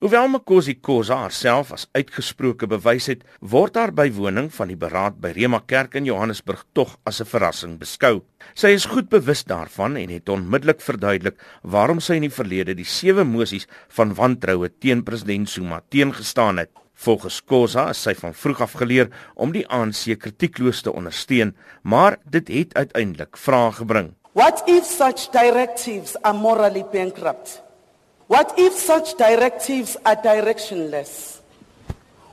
Hoewel Makosi Khoza haarself as uitgesproke bewys het, word haar bywoning van die beraad by Rema Kerk in Johannesburg tog as 'n verrassing beskou. Sy is goed bewus daarvan en het onmiddellik verduidelik waarom sy in die verlede die sewe mosies van wantroue teen president Zuma teengestaan het. Volgens Khoza is sy van vroeg af geleer om die ANC kritiekloos te ondersteun, maar dit het uiteindelik vrae gebring. What if such directives are morally bankrupt? What if such directives are directionless?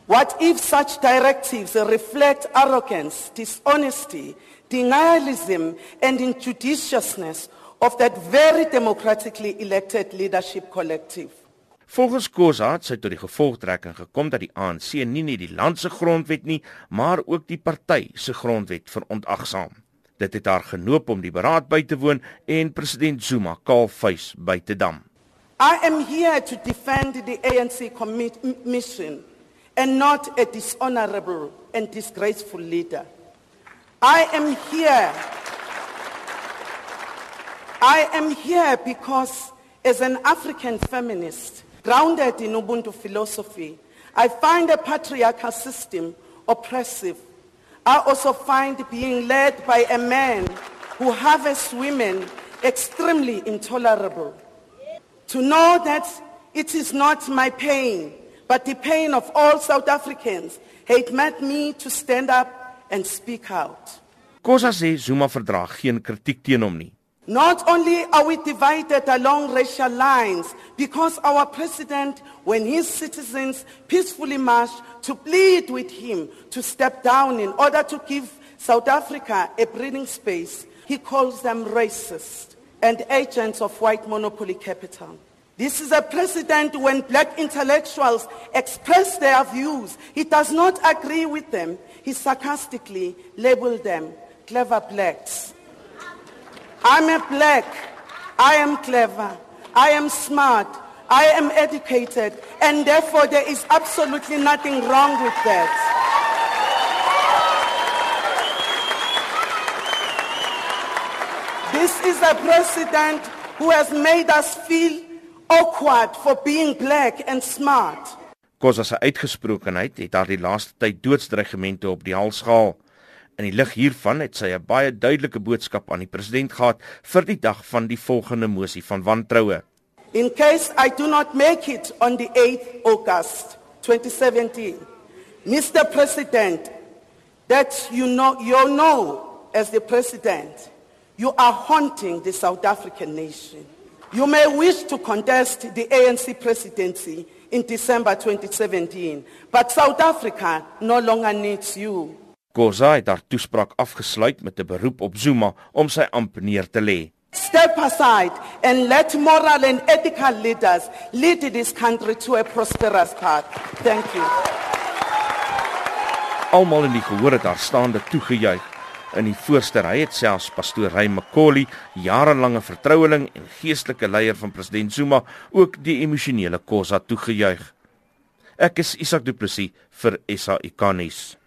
What if such directives reflect arrogance, dishonesty, denialism, and injudiciousness of that very democratically elected leadership collective? Volgens Khoza het sy tot die gevolgtrekking gekom dat die ANC nie net die land se grondwet nie, maar ook die party se grondwet verontagsaam. Dit het haar genoop om die beraad by te woon en president Zuma kaalvuis by te dam. I am here to defend the ANC commit- mission and not a dishonorable and disgraceful leader. I am here. I am here because as an African feminist, grounded in Ubuntu philosophy, I find a patriarchal system oppressive. I also find being led by a man who harvests women extremely intolerable. To know that it is not my pain, but the pain of all South Africans, it meant me to stand up and speak out. Kosa sê Zuma verdra geen kritiek teen hom nie. Not only are we divided along racial lines because our president, when his citizens peacefully marched to plead with him to step down in order to give South Africa a breathing space, he calls them racist and agents of white monopoly capital. This is a precedent when black intellectuals express their views. He does not agree with them. He sarcastically labeled them clever blacks. I'm a black. I am clever. I am smart. I am educated. And therefore there is absolutely nothing wrong with that. This is a president who has made us feel awkward for being black and smart. Kosa se uitgesprokenheid het haar die laaste tyd doodsdreigemente op die hals gehaal. In die lig hiervan het sy 'n baie duidelike boodskap aan die president gehad vir die dag van die volgende mosie van wantroue. In case I do not make it on the 8th August 2017, Mr. President, that you know you know as the president You are haunting the South African nation. You may wish to contest the ANC presidency in December 2017, but South Africa no longer needs you. Koza het haar toespraak afgesluit met 'n beroep op Zuma om sy amp neer te lê. Step aside and let moral and ethical leaders lead this country to a prosperous path. Thank you. Almal in die gehoor het haar staande toegejuig. In die voorste ry het selfs pastoor Ray McCauley, jarelange vertroueling en geestelike leier van president Zuma, ook die emosionele Khoza toegejuig. Ek is Isak Du Plessis vir SA Ikanis.